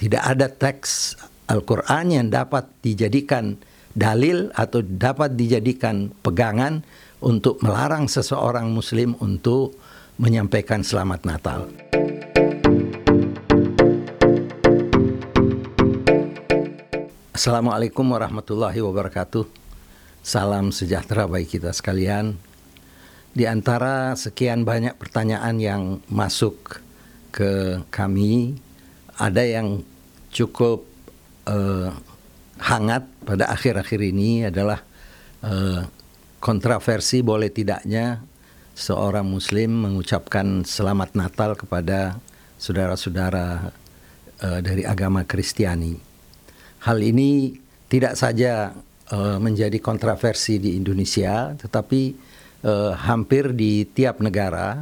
tidak ada teks Al-Quran yang dapat dijadikan dalil atau dapat dijadikan pegangan untuk melarang seseorang Muslim untuk menyampaikan selamat Natal. Assalamualaikum warahmatullahi wabarakatuh. Salam sejahtera bagi kita sekalian. Di antara sekian banyak pertanyaan yang masuk ke kami, ada yang cukup uh, hangat pada akhir-akhir ini adalah uh, kontroversi boleh tidaknya seorang muslim mengucapkan selamat Natal kepada saudara-saudara uh, dari agama Kristiani. Hal ini tidak saja uh, menjadi kontroversi di Indonesia, tetapi uh, hampir di tiap negara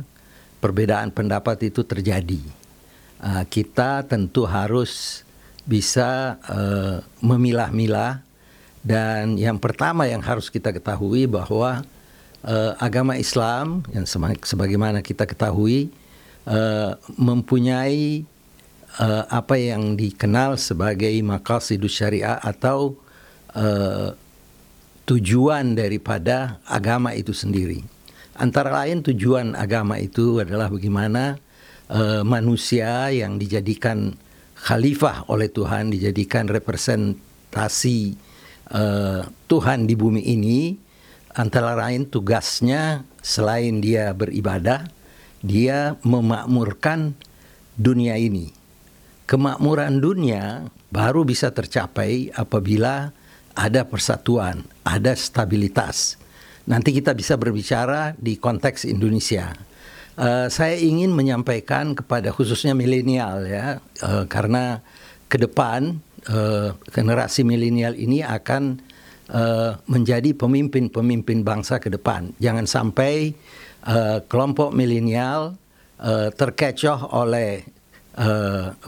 perbedaan pendapat itu terjadi. Uh, kita tentu harus bisa uh, memilah-milah dan yang pertama yang harus kita ketahui bahwa uh, agama Islam yang sebagaimana kita ketahui uh, mempunyai uh, apa yang dikenal sebagai maqasidus syariah atau uh, tujuan daripada agama itu sendiri. Antara lain tujuan agama itu adalah bagaimana uh, manusia yang dijadikan khalifah oleh Tuhan dijadikan representasi uh, Tuhan di bumi ini antara lain tugasnya selain dia beribadah dia memakmurkan dunia ini. Kemakmuran dunia baru bisa tercapai apabila ada persatuan ada stabilitas. Nanti kita bisa berbicara di konteks Indonesia Uh, saya ingin menyampaikan kepada khususnya milenial ya, uh, karena ke depan uh, generasi milenial ini akan uh, menjadi pemimpin-pemimpin bangsa ke depan. Jangan sampai uh, kelompok milenial uh, terkecoh oleh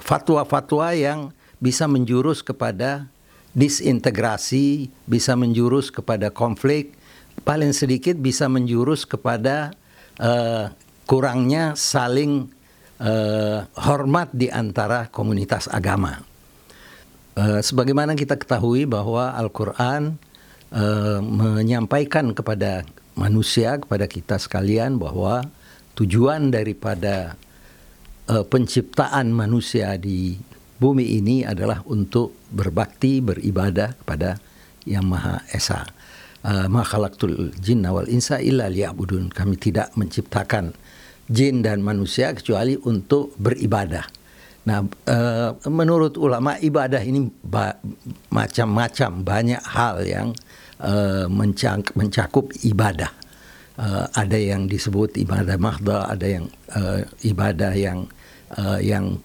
fatwa-fatwa uh, yang bisa menjurus kepada disintegrasi, bisa menjurus kepada konflik, paling sedikit bisa menjurus kepada kurangnya saling uh, hormat di antara komunitas agama. Uh, sebagaimana kita ketahui bahwa Al-Quran uh, menyampaikan kepada manusia, kepada kita sekalian bahwa tujuan daripada uh, penciptaan manusia di bumi ini adalah untuk berbakti, beribadah kepada Yang Maha Esa. Uh, Ma khalaqtul jinna wal insa illa liya'budun. Kami tidak menciptakan jin dan manusia kecuali untuk beribadah. Nah, e, menurut ulama ibadah ini macam-macam banyak hal yang e, mencak mencakup ibadah. Ada yang disebut ibadah mahda, ada yang ibadah yang yang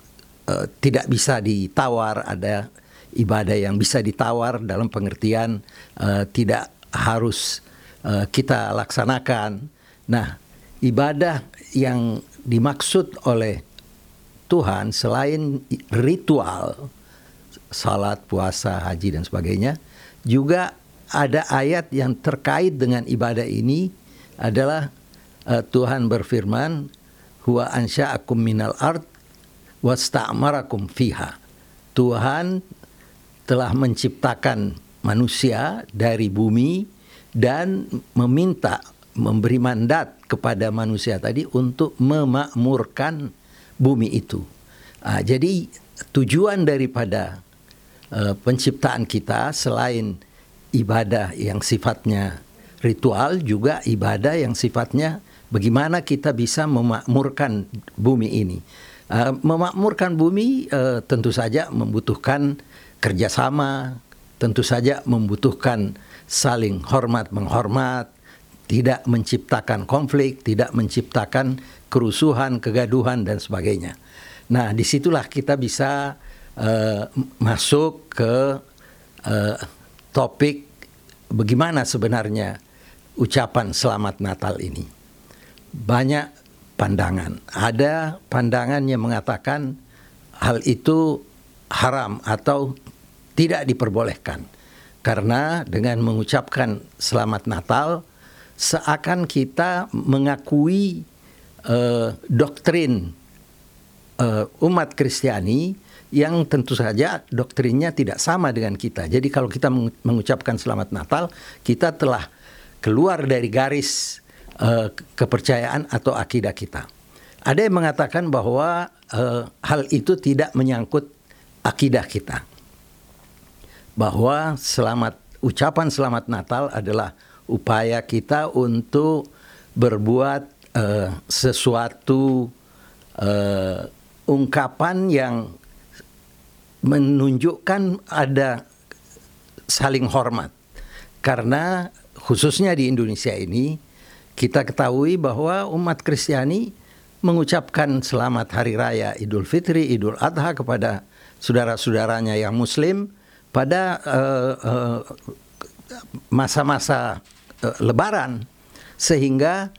tidak bisa ditawar, ada ibadah yang bisa ditawar dalam pengertian tidak harus e, kita laksanakan. Nah, ibadah yang dimaksud oleh Tuhan selain ritual salat, puasa, haji dan sebagainya, juga ada ayat yang terkait dengan ibadah ini adalah uh, Tuhan berfirman, "Huwa ansya'akum minal ard wasta'marakum fiha." Tuhan telah menciptakan manusia dari bumi dan meminta memberi mandat kepada manusia tadi untuk memakmurkan bumi itu. Uh, jadi tujuan daripada uh, penciptaan kita selain ibadah yang sifatnya ritual juga ibadah yang sifatnya bagaimana kita bisa memakmurkan bumi ini. Uh, memakmurkan bumi uh, tentu saja membutuhkan kerjasama, tentu saja membutuhkan saling hormat menghormat, tidak menciptakan konflik, tidak menciptakan kerusuhan, kegaduhan dan sebagainya. Nah, di situlah kita bisa uh, masuk ke uh, topik bagaimana sebenarnya ucapan Selamat Natal ini. Banyak pandangan. Ada pandangan yang mengatakan hal itu haram atau tidak diperbolehkan. Karena dengan mengucapkan Selamat Natal, seakan kita mengakui uh, doktrin uh, umat Kristiani yang tentu saja doktrinnya tidak sama dengan kita. Jadi kalau kita mengucapkan selamat Natal, kita telah keluar dari garis uh, kepercayaan atau akidah kita. Ada yang mengatakan bahwa hal itu tidak menyangkut akidah kita. Bahwa selamat ucapan selamat Natal adalah upaya kita untuk berbuat uh, sesuatu uh, ungkapan yang menunjukkan ada saling hormat. Karena khususnya di Indonesia ini kita ketahui bahwa umat Kristiani mengucapkan selamat hari raya Idul Fitri, Idul Adha kepada saudara-saudaranya yang muslim pada masa-masa uh, uh, lebaran sehingga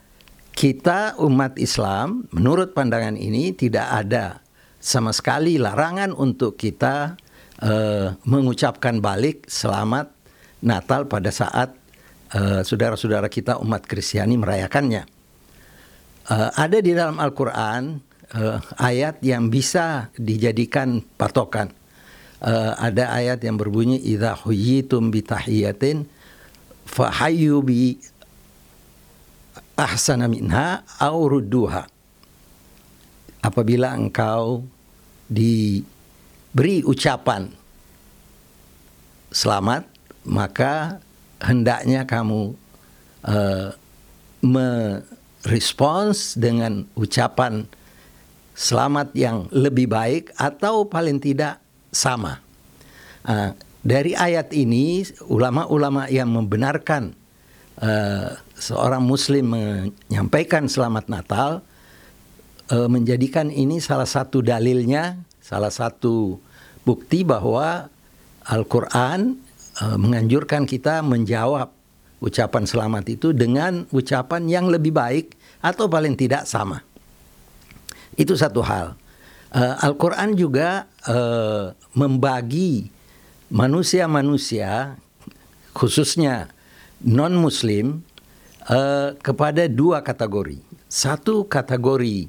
kita umat Islam menurut pandangan ini tidak ada sama sekali larangan untuk kita uh, mengucapkan balik selamat Natal pada saat saudara saudara-saudara kita umat Kristiani merayakannya. Ada di dalam Al-Quran ayat yang bisa dijadikan patokan. Uh, ada ayat yang berbunyi idza huyitum bi tahiyatin fahayyu bi ahsana minha au rudduha. Apabila engkau diberi ucapan selamat, maka hendaknya kamu uh, merespons dengan ucapan selamat yang lebih baik atau paling tidak sama. Uh, dari ayat ini, ulama-ulama yang membenarkan uh, seorang Muslim menyampaikan selamat Natal uh, menjadikan ini salah satu dalilnya, salah satu bukti bahwa Al-Quran uh, menganjurkan kita menjawab ucapan selamat itu dengan ucapan yang lebih baik atau paling tidak sama. Itu satu hal. Uh, Al-Quran juga uh, membagi manusia-manusia, khususnya non-Muslim, uh, kepada dua kategori. Satu kategori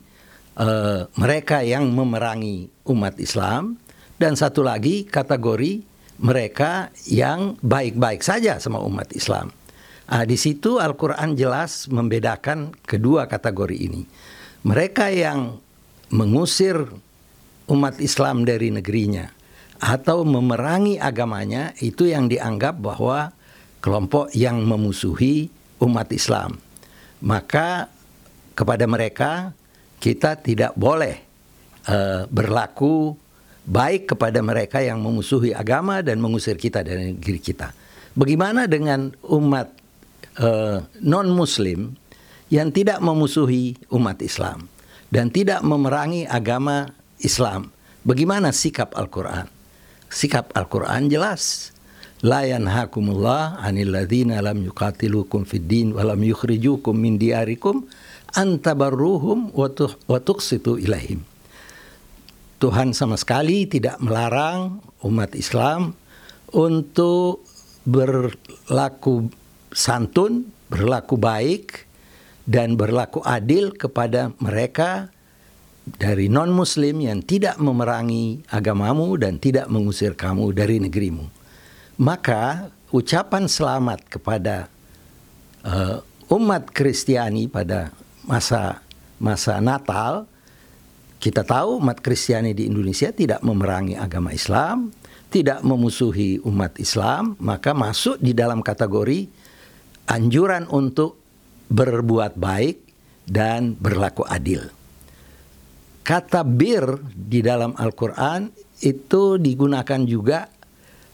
uh, mereka yang memerangi umat Islam dan satu lagi kategori mereka yang baik-baik saja sama umat Islam. Nah, di situ Al-Quran jelas membedakan kedua kategori ini. Mereka yang mengusir umat Islam dari negerinya atau memerangi agamanya itu yang dianggap bahwa kelompok yang memusuhi umat Islam. Maka kepada mereka kita tidak boleh uh, berlaku baik kepada mereka yang memusuhi agama dan mengusir kita dari negeri kita. Bagaimana dengan umat uh, non-Muslim yang tidak memusuhi umat Islam dan tidak memerangi agama Islam? Bagaimana sikap Al-Quran? Sikap Al-Quran jelas. La yanhakumullah anil ladzina lam yuqatilukum fid din wa lam yukhrijukum min diyarikum antabarruhum wa tuqsitu ilaihim. Tuhan sama sekali tidak melarang umat Islam untuk berlaku santun, berlaku baik, dan berlaku adil kepada mereka dari non-Muslim yang tidak memerangi agamamu dan tidak mengusir kamu dari negerimu. Maka ucapan selamat kepada uh, umat Kristiani pada masa masa Natal kita tahu umat Kristiani di Indonesia tidak memerangi agama Islam, tidak memusuhi umat Islam, maka masuk di dalam kategori anjuran untuk berbuat baik dan berlaku adil. Kata bir di dalam Al-Quran itu digunakan juga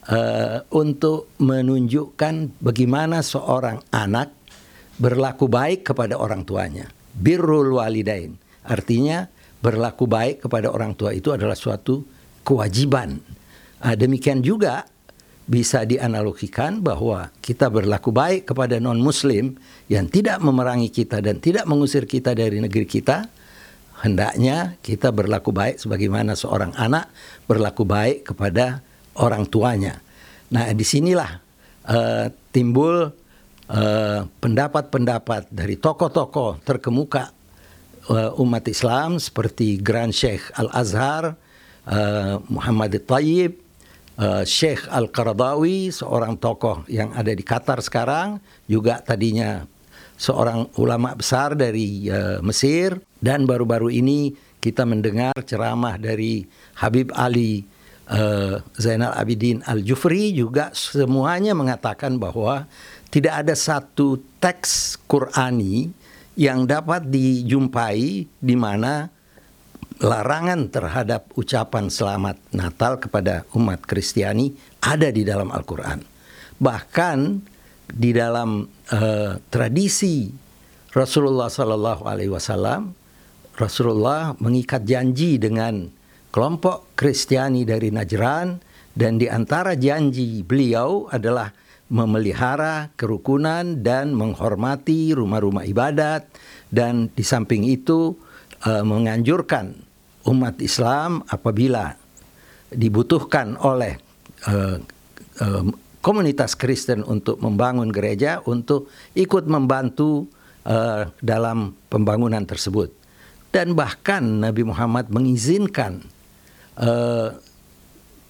uh, untuk menunjukkan bagaimana seorang anak berlaku baik kepada orang tuanya. Birrul walidain. Artinya berlaku baik kepada orang tua itu adalah suatu kewajiban. Nah, demikian juga bisa dianalogikan bahwa kita berlaku baik kepada non-muslim yang tidak memerangi kita dan tidak mengusir kita dari negeri kita, hendaknya kita berlaku baik sebagaimana seorang anak berlaku baik kepada orang tuanya. Nah, di sinilah uh, timbul eh, pendapat-pendapat uh, dari tokoh-tokoh terkemuka uh, umat Islam seperti Grand Sheikh Al Azhar, uh, Muhammad Tayyib, uh, Sheikh Al-Qaradawi, seorang tokoh yang ada di Qatar sekarang, juga tadinya seorang ulama besar dari uh, Mesir dan baru-baru ini kita mendengar ceramah dari Habib Ali uh, Zainal Abidin Al-Jufri juga semuanya mengatakan bahwa tidak ada satu teks Qurani yang dapat dijumpai di mana larangan terhadap ucapan selamat Natal kepada umat Kristiani ada di dalam Al-Qur'an. Bahkan di dalam uh, tradisi Rasulullah Sallallahu Alaihi Wasallam Rasulullah mengikat janji dengan kelompok Kristiani dari Najran dan di antara janji beliau adalah memelihara kerukunan dan menghormati rumah-rumah ibadat dan di samping itu uh, menganjurkan umat Islam apabila dibutuhkan oleh uh, komunitas Kristen untuk membangun gereja untuk ikut membantu uh, dalam pembangunan tersebut dan bahkan Nabi Muhammad mengizinkan uh,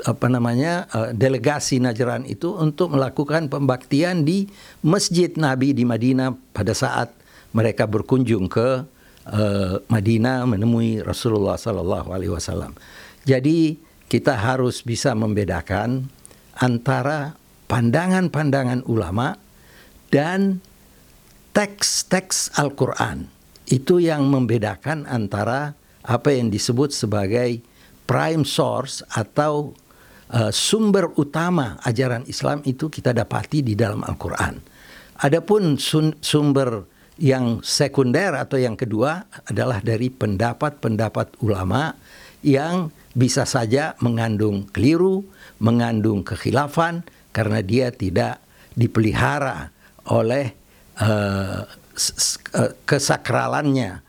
apa namanya uh, delegasi Najran itu untuk melakukan pembaktian di Masjid Nabi di Madinah pada saat mereka berkunjung ke uh, Madinah menemui Rasulullah Sallallahu Alaihi Wasallam. Jadi kita harus bisa membedakan antara pandangan-pandangan ulama dan teks-teks Al-Quran itu yang membedakan antara apa yang disebut sebagai prime source atau uh, sumber utama ajaran Islam itu kita dapati di dalam Al-Qur'an. Adapun sumber yang sekunder atau yang kedua adalah dari pendapat-pendapat ulama yang bisa saja mengandung keliru, mengandung kekhilafan karena dia tidak dipelihara oleh uh, kesakralannya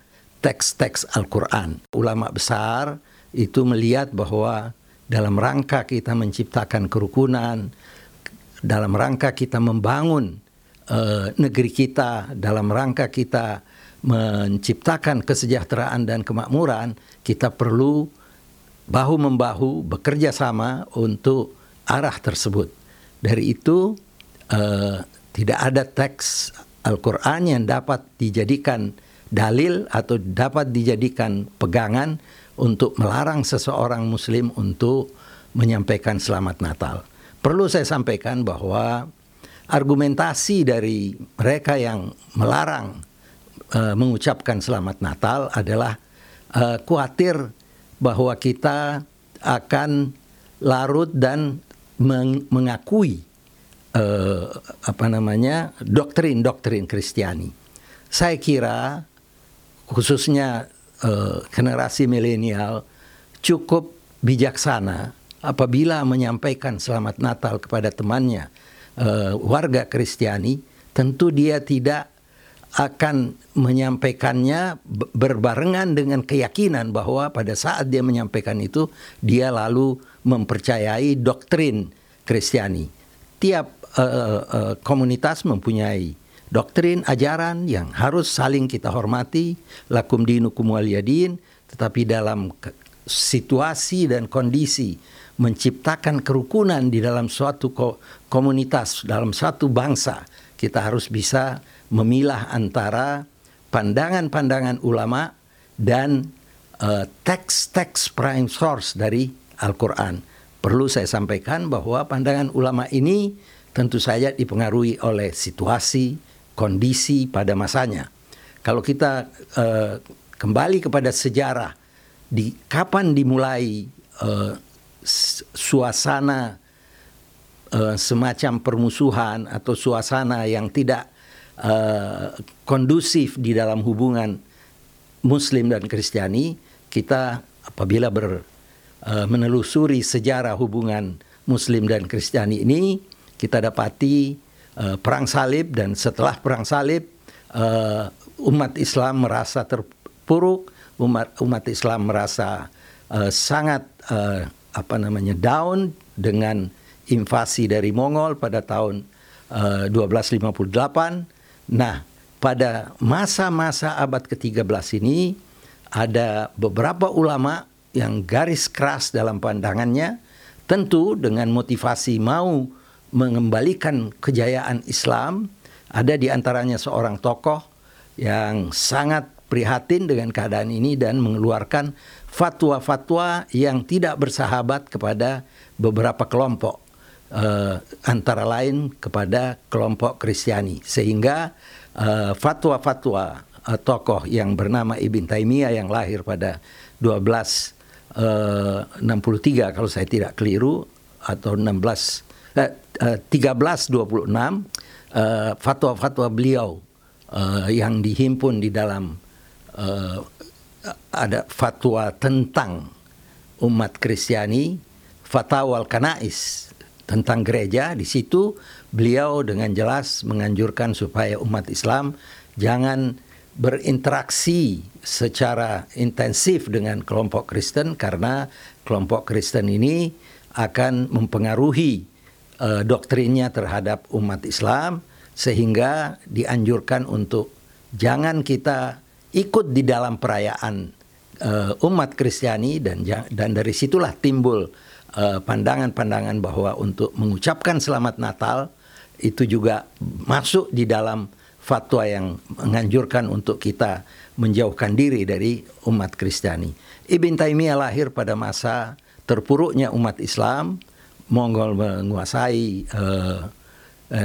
teks-teks Al-Quran. Ulama besar itu melihat bahwa dalam rangka kita menciptakan kerukunan, dalam rangka kita membangun uh, negeri kita, dalam rangka kita menciptakan kesejahteraan dan kemakmuran, kita perlu bahu-membahu bekerja sama untuk arah tersebut. Dari itu uh, tidak ada teks Al-Quran yang dapat dijadikan dalil atau dapat dijadikan pegangan untuk melarang seseorang muslim untuk menyampaikan selamat Natal. Perlu saya sampaikan bahwa argumentasi dari mereka yang melarang uh, mengucapkan selamat Natal adalah uh, khawatir bahwa kita akan larut dan meng mengakui uh, apa namanya doktrin-doktrin Kristiani. Saya kira khususnya uh, generasi milenial cukup bijaksana apabila menyampaikan selamat Natal kepada temannya uh, warga Kristiani, tentu dia tidak akan menyampaikannya berbarengan dengan keyakinan bahwa pada saat dia menyampaikan itu dia lalu mempercayai doktrin Kristiani. Tiap uh, uh, komunitas mempunyai doktrin ajaran yang harus saling kita hormati lakum dinukum waliyadin tetapi dalam situasi dan kondisi menciptakan kerukunan di dalam suatu komunitas dalam satu bangsa kita harus bisa memilah antara pandangan-pandangan ulama dan teks-teks uh, prime source dari Al-Quran. Perlu saya sampaikan bahwa pandangan ulama ini tentu saja dipengaruhi oleh situasi, kondisi pada masanya. Kalau kita uh, kembali kepada sejarah, di kapan dimulai uh, suasana uh, semacam permusuhan atau suasana yang tidak uh, kondusif di dalam hubungan Muslim dan Kristiani, kita apabila ber, uh, menelusuri sejarah hubungan Muslim dan Kristiani ini, kita dapati uh, perang salib dan setelah perang salib uh, umat Islam merasa terpuruk, umat umat Islam merasa uh, sangat uh, apa namanya down dengan invasi dari Mongol pada tahun uh, 1258. Nah, pada masa-masa abad ke-13 ini ada beberapa ulama yang garis keras dalam pandangannya, tentu dengan motivasi mau mengembalikan kejayaan Islam, ada di antaranya seorang tokoh yang sangat prihatin dengan keadaan ini dan mengeluarkan fatwa-fatwa yang tidak bersahabat kepada beberapa kelompok uh, antara lain kepada kelompok Kristiani. Sehingga uh, fatwa-fatwa uh, tokoh yang bernama Ibn Taimiyah yang lahir pada 1263 uh, kalau saya tidak keliru atau 16 uh, uh, 1326 uh, fatwa-fatwa beliau yang dihimpun di dalam ada fatwa tentang umat Kristiani, fatwa al-kanais tentang gereja. Di situ beliau dengan jelas menganjurkan supaya umat Islam jangan berinteraksi secara intensif dengan kelompok Kristen karena kelompok Kristen ini akan mempengaruhi uh, doktrinnya terhadap umat Islam sehingga dianjurkan untuk jangan kita ikut di dalam perayaan uh, umat Kristiani dan dan dari situlah timbul pandangan pandangan-pandangan bahwa untuk mengucapkan selamat Natal itu juga masuk di dalam fatwa yang menganjurkan untuk kita menjauhkan diri dari umat Kristiani. Ibn Taimiyah lahir pada masa terpuruknya umat Islam, Mongol menguasai uh,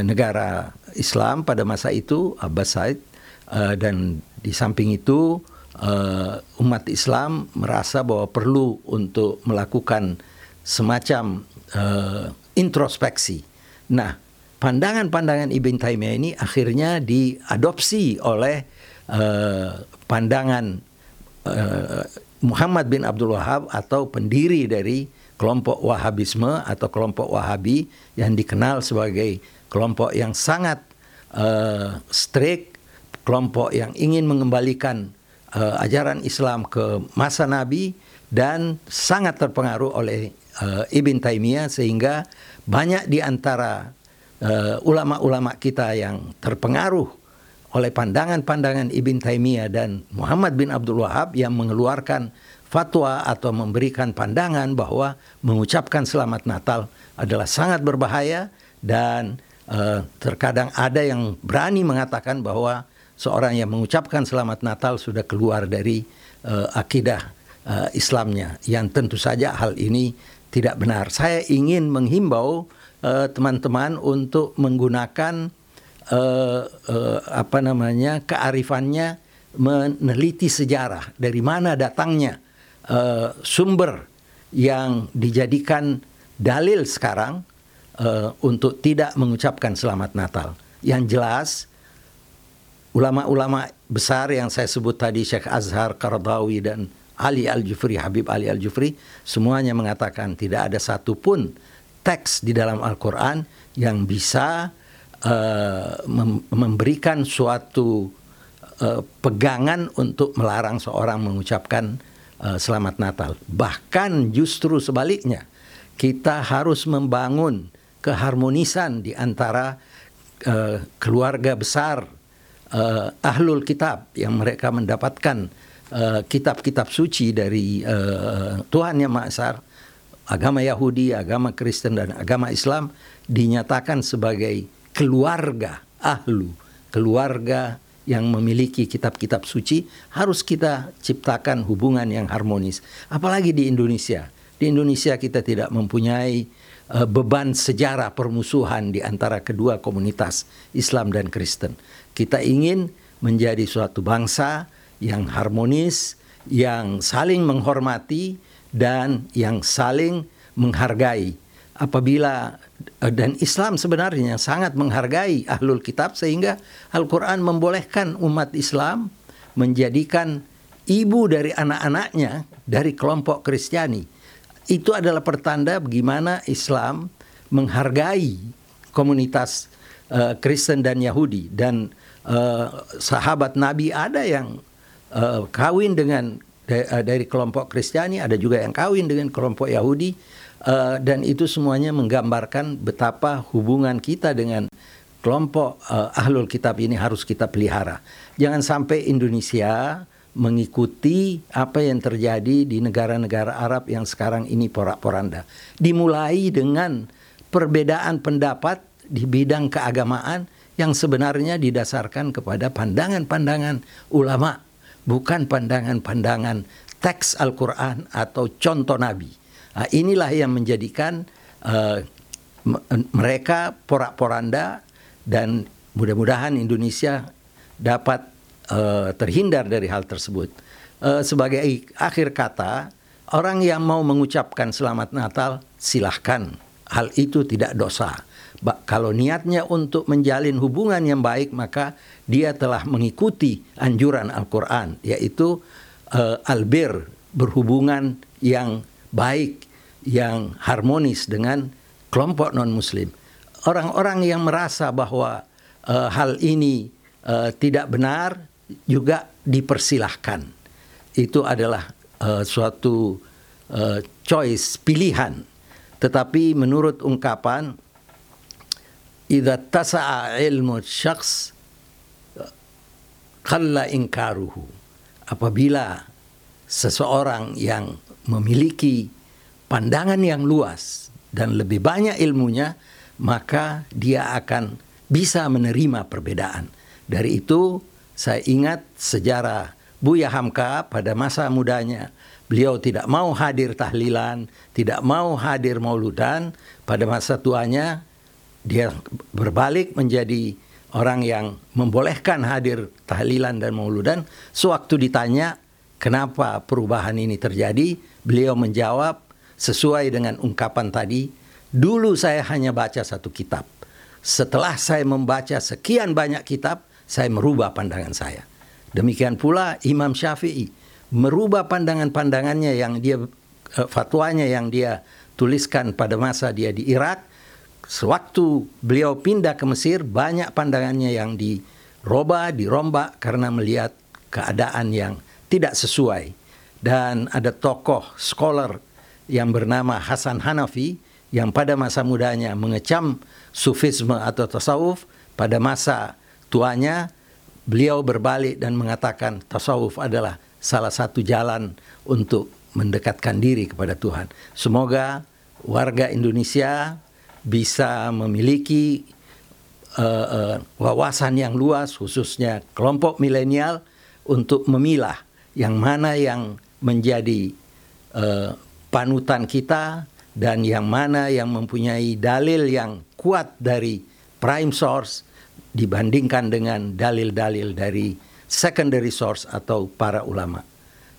negara Islam pada masa itu Abbasid uh, dan di samping itu uh, umat Islam merasa bahwa perlu untuk melakukan semacam uh, introspeksi. Nah, pandangan-pandangan Ibn Taimiyah ini akhirnya diadopsi oleh uh, pandangan uh, Muhammad bin Abdul Wahab atau pendiri dari kelompok Wahabisme atau kelompok Wahabi yang dikenal sebagai kelompok yang sangat uh, strict kelompok yang ingin mengembalikan uh, ajaran Islam ke masa Nabi dan sangat terpengaruh oleh uh, Ibn Taimiyah sehingga banyak di antara uh, ulama-ulama kita yang terpengaruh oleh pandangan-pandangan Ibn Taimiyah dan Muhammad bin Abdul Wahab yang mengeluarkan fatwa atau memberikan pandangan bahwa mengucapkan selamat Natal adalah sangat berbahaya dan uh, terkadang ada yang berani mengatakan bahwa seorang yang mengucapkan selamat Natal sudah keluar dari uh, akidah uh, Islamnya yang tentu saja hal ini tidak benar. Saya ingin menghimbau eh, teman-teman uh, untuk menggunakan uh, uh, apa namanya kearifannya meneliti sejarah dari mana datangnya uh, sumber yang dijadikan dalil sekarang uh, untuk tidak mengucapkan selamat Natal. Yang jelas ulama-ulama besar yang saya sebut tadi Syekh Azhar Qaradawi dan Ali Al-Jufri, Habib Ali Al-Jufri, semuanya mengatakan tidak ada satupun teks di dalam Al-Quran yang bisa uh, mem memberikan suatu uh, pegangan untuk melarang seorang mengucapkan uh, Selamat Natal. Bahkan justru sebaliknya, kita harus membangun keharmonisan di antara uh, keluarga besar uh, ahlul kitab yang mereka mendapatkan uh, kitab-kitab suci dari uh, Tuhan yang Maha agama Yahudi, agama Kristen dan agama Islam dinyatakan sebagai keluarga ahlu, keluarga yang memiliki kitab-kitab suci harus kita ciptakan hubungan yang harmonis. Apalagi di Indonesia. Di Indonesia kita tidak mempunyai uh, beban sejarah permusuhan di antara kedua komunitas Islam dan Kristen. Kita ingin menjadi suatu bangsa yang harmonis, yang saling menghormati dan yang saling menghargai. Apabila eh, dan Islam sebenarnya sangat menghargai ahlul kitab sehingga Al-Qur'an membolehkan umat Islam menjadikan ibu dari anak-anaknya dari kelompok Kristiani. Itu adalah pertanda bagaimana Islam menghargai komunitas uh, Kristen dan Yahudi dan uh, sahabat Nabi ada yang uh, kawin dengan uh, dari kelompok Kristiani, ada juga yang kawin dengan kelompok Yahudi, uh, dan itu semuanya menggambarkan betapa hubungan kita dengan kelompok uh, ahlul kitab ini harus kita pelihara. Jangan sampai Indonesia mengikuti apa yang terjadi di negara-negara Arab yang sekarang ini porak-poranda. Dimulai dengan perbedaan pendapat di bidang keagamaan yang sebenarnya didasarkan kepada pandangan-pandangan ulama, bukan pandangan-pandangan teks Al-Quran atau contoh Nabi. Nah, inilah yang menjadikan uh, mereka porak-poranda dan mudah-mudahan Indonesia dapat uh, terhindar dari hal tersebut. Uh, sebagai akhir kata, orang yang mau mengucapkan selamat Natal silahkan. Hal itu tidak dosa. Kalau niatnya untuk menjalin hubungan yang baik, maka dia telah mengikuti anjuran Al-Quran, yaitu uh, albir, berhubungan yang baik, yang harmonis dengan kelompok non-Muslim. Orang-orang yang merasa bahwa uh, hal ini uh, tidak benar juga dipersilahkan. Itu adalah uh, suatu uh, choice pilihan. Tetapi menurut ungkapan idza tasa'a ilmu syakhs khalla inkaruhu. Apabila seseorang yang memiliki pandangan yang luas dan lebih banyak ilmunya, maka dia akan bisa menerima perbedaan. Dari itu saya ingat sejarah Buya Hamka pada masa mudanya. Beliau tidak mau hadir tahlilan, tidak mau hadir mauludan. Pada masa tuanya dia berbalik menjadi orang yang membolehkan hadir tahlilan dan mauludan. Sewaktu ditanya kenapa perubahan ini terjadi, beliau menjawab sesuai dengan ungkapan tadi, dulu saya hanya baca satu kitab. Setelah saya membaca sekian banyak kitab, saya merubah pandangan saya. Demikian pula Imam Syafi'i merubah pandangan-pandangannya yang dia eh, fatwanya yang dia tuliskan pada masa dia di Irak. Sewaktu beliau pindah ke Mesir, banyak pandangannya yang dirubah, dirombak karena melihat keadaan yang tidak sesuai. Dan ada tokoh scholar yang bernama Hasan Hanafi yang pada masa mudanya mengecam sufisme atau tasawuf, pada masa tuanya beliau berbalik dan mengatakan tasawuf adalah salah satu jalan untuk mendekatkan diri kepada Tuhan. Semoga warga Indonesia bisa memiliki uh, uh, wawasan yang luas, khususnya kelompok milenial, untuk memilah yang mana yang menjadi uh, panutan kita dan yang mana yang mempunyai dalil yang kuat dari prime source dibandingkan dengan dalil-dalil dari secondary source atau para ulama.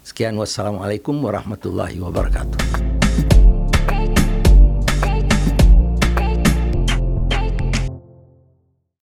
Sekian wassalamualaikum warahmatullahi wabarakatuh.